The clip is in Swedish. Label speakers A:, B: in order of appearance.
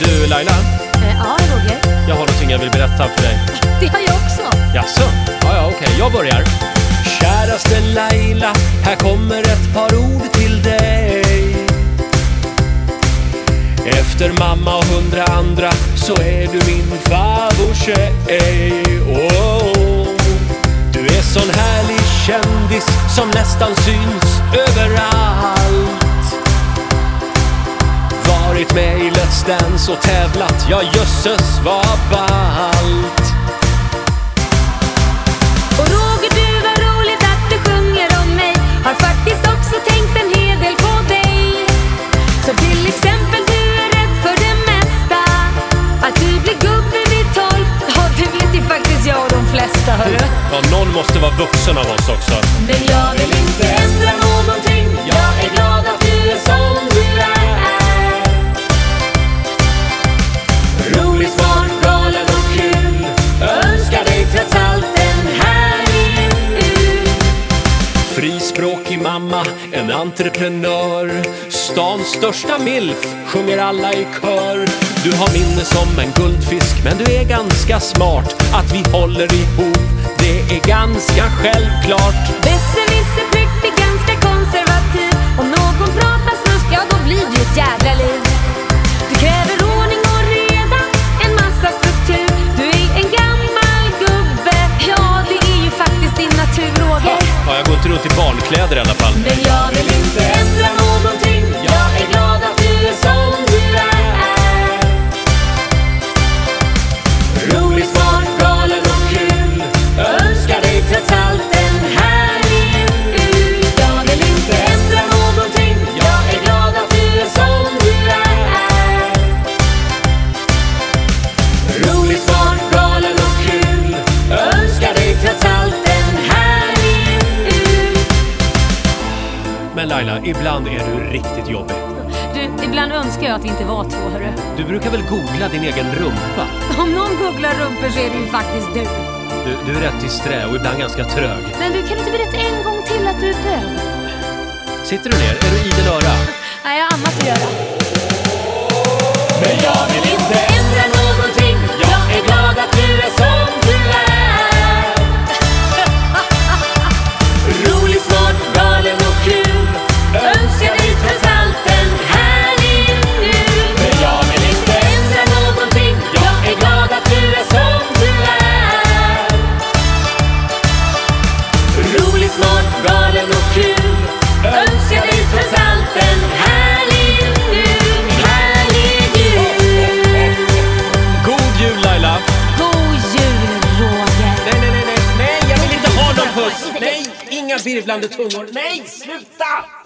A: Du Laila,
B: Eh, Ja, Roger.
A: jag har någonting jag vill berätta för dig.
B: Det har jag också.
A: Jaså? Ja, ja, okej, jag börjar. Käraste Laila, här kommer ett par ord till dig. Efter mamma och hundra andra så är du min favorittjej. Oh, du är sån härlig kändis som nästan syns överallt. Varit med i Let's Dance och tävlat, ja jösses vad ballt.
B: Och Roger, du var roligt att du sjunger om mig. Har faktiskt också tänkt en hel del på dig. Så till exempel, du är rädd för det mesta. Att du blir gubbe vid tolv, ja det vet ju faktiskt jag och de flesta hörru.
A: Ja, någon måste vara vuxen av oss också.
B: Men jag vill inte ändra någonting. Jag är glad att du är som du är.
A: Till mamma, en entreprenör. Stans största milf, sjunger alla i kör. Du har minne som en guldfisk, men du är ganska smart. Att vi håller ihop, det är ganska självklart. Kläder i alla Laila, ibland är du riktigt jobbig.
B: Du, ibland önskar jag att vi inte var två, hörru.
A: Du brukar väl googla din egen rumpa?
B: Om någon googlar rumpor så är det ju faktiskt du.
A: Du, du är rätt disträ och ibland ganska trög.
B: Men du, kan inte berätta en gång till att du är bög?
A: Sitter du ner? Är du idel öra?
B: Nej, jag har annat att göra. Önskar dig trots allt en härlig jul. Härlig jul.
A: God jul Laila!
B: God jul, Roger.
A: Nej, nej, nej, nej, nej, jag vill inte ha någon puss! Nej, inga virvlande tungor. Nej, sluta!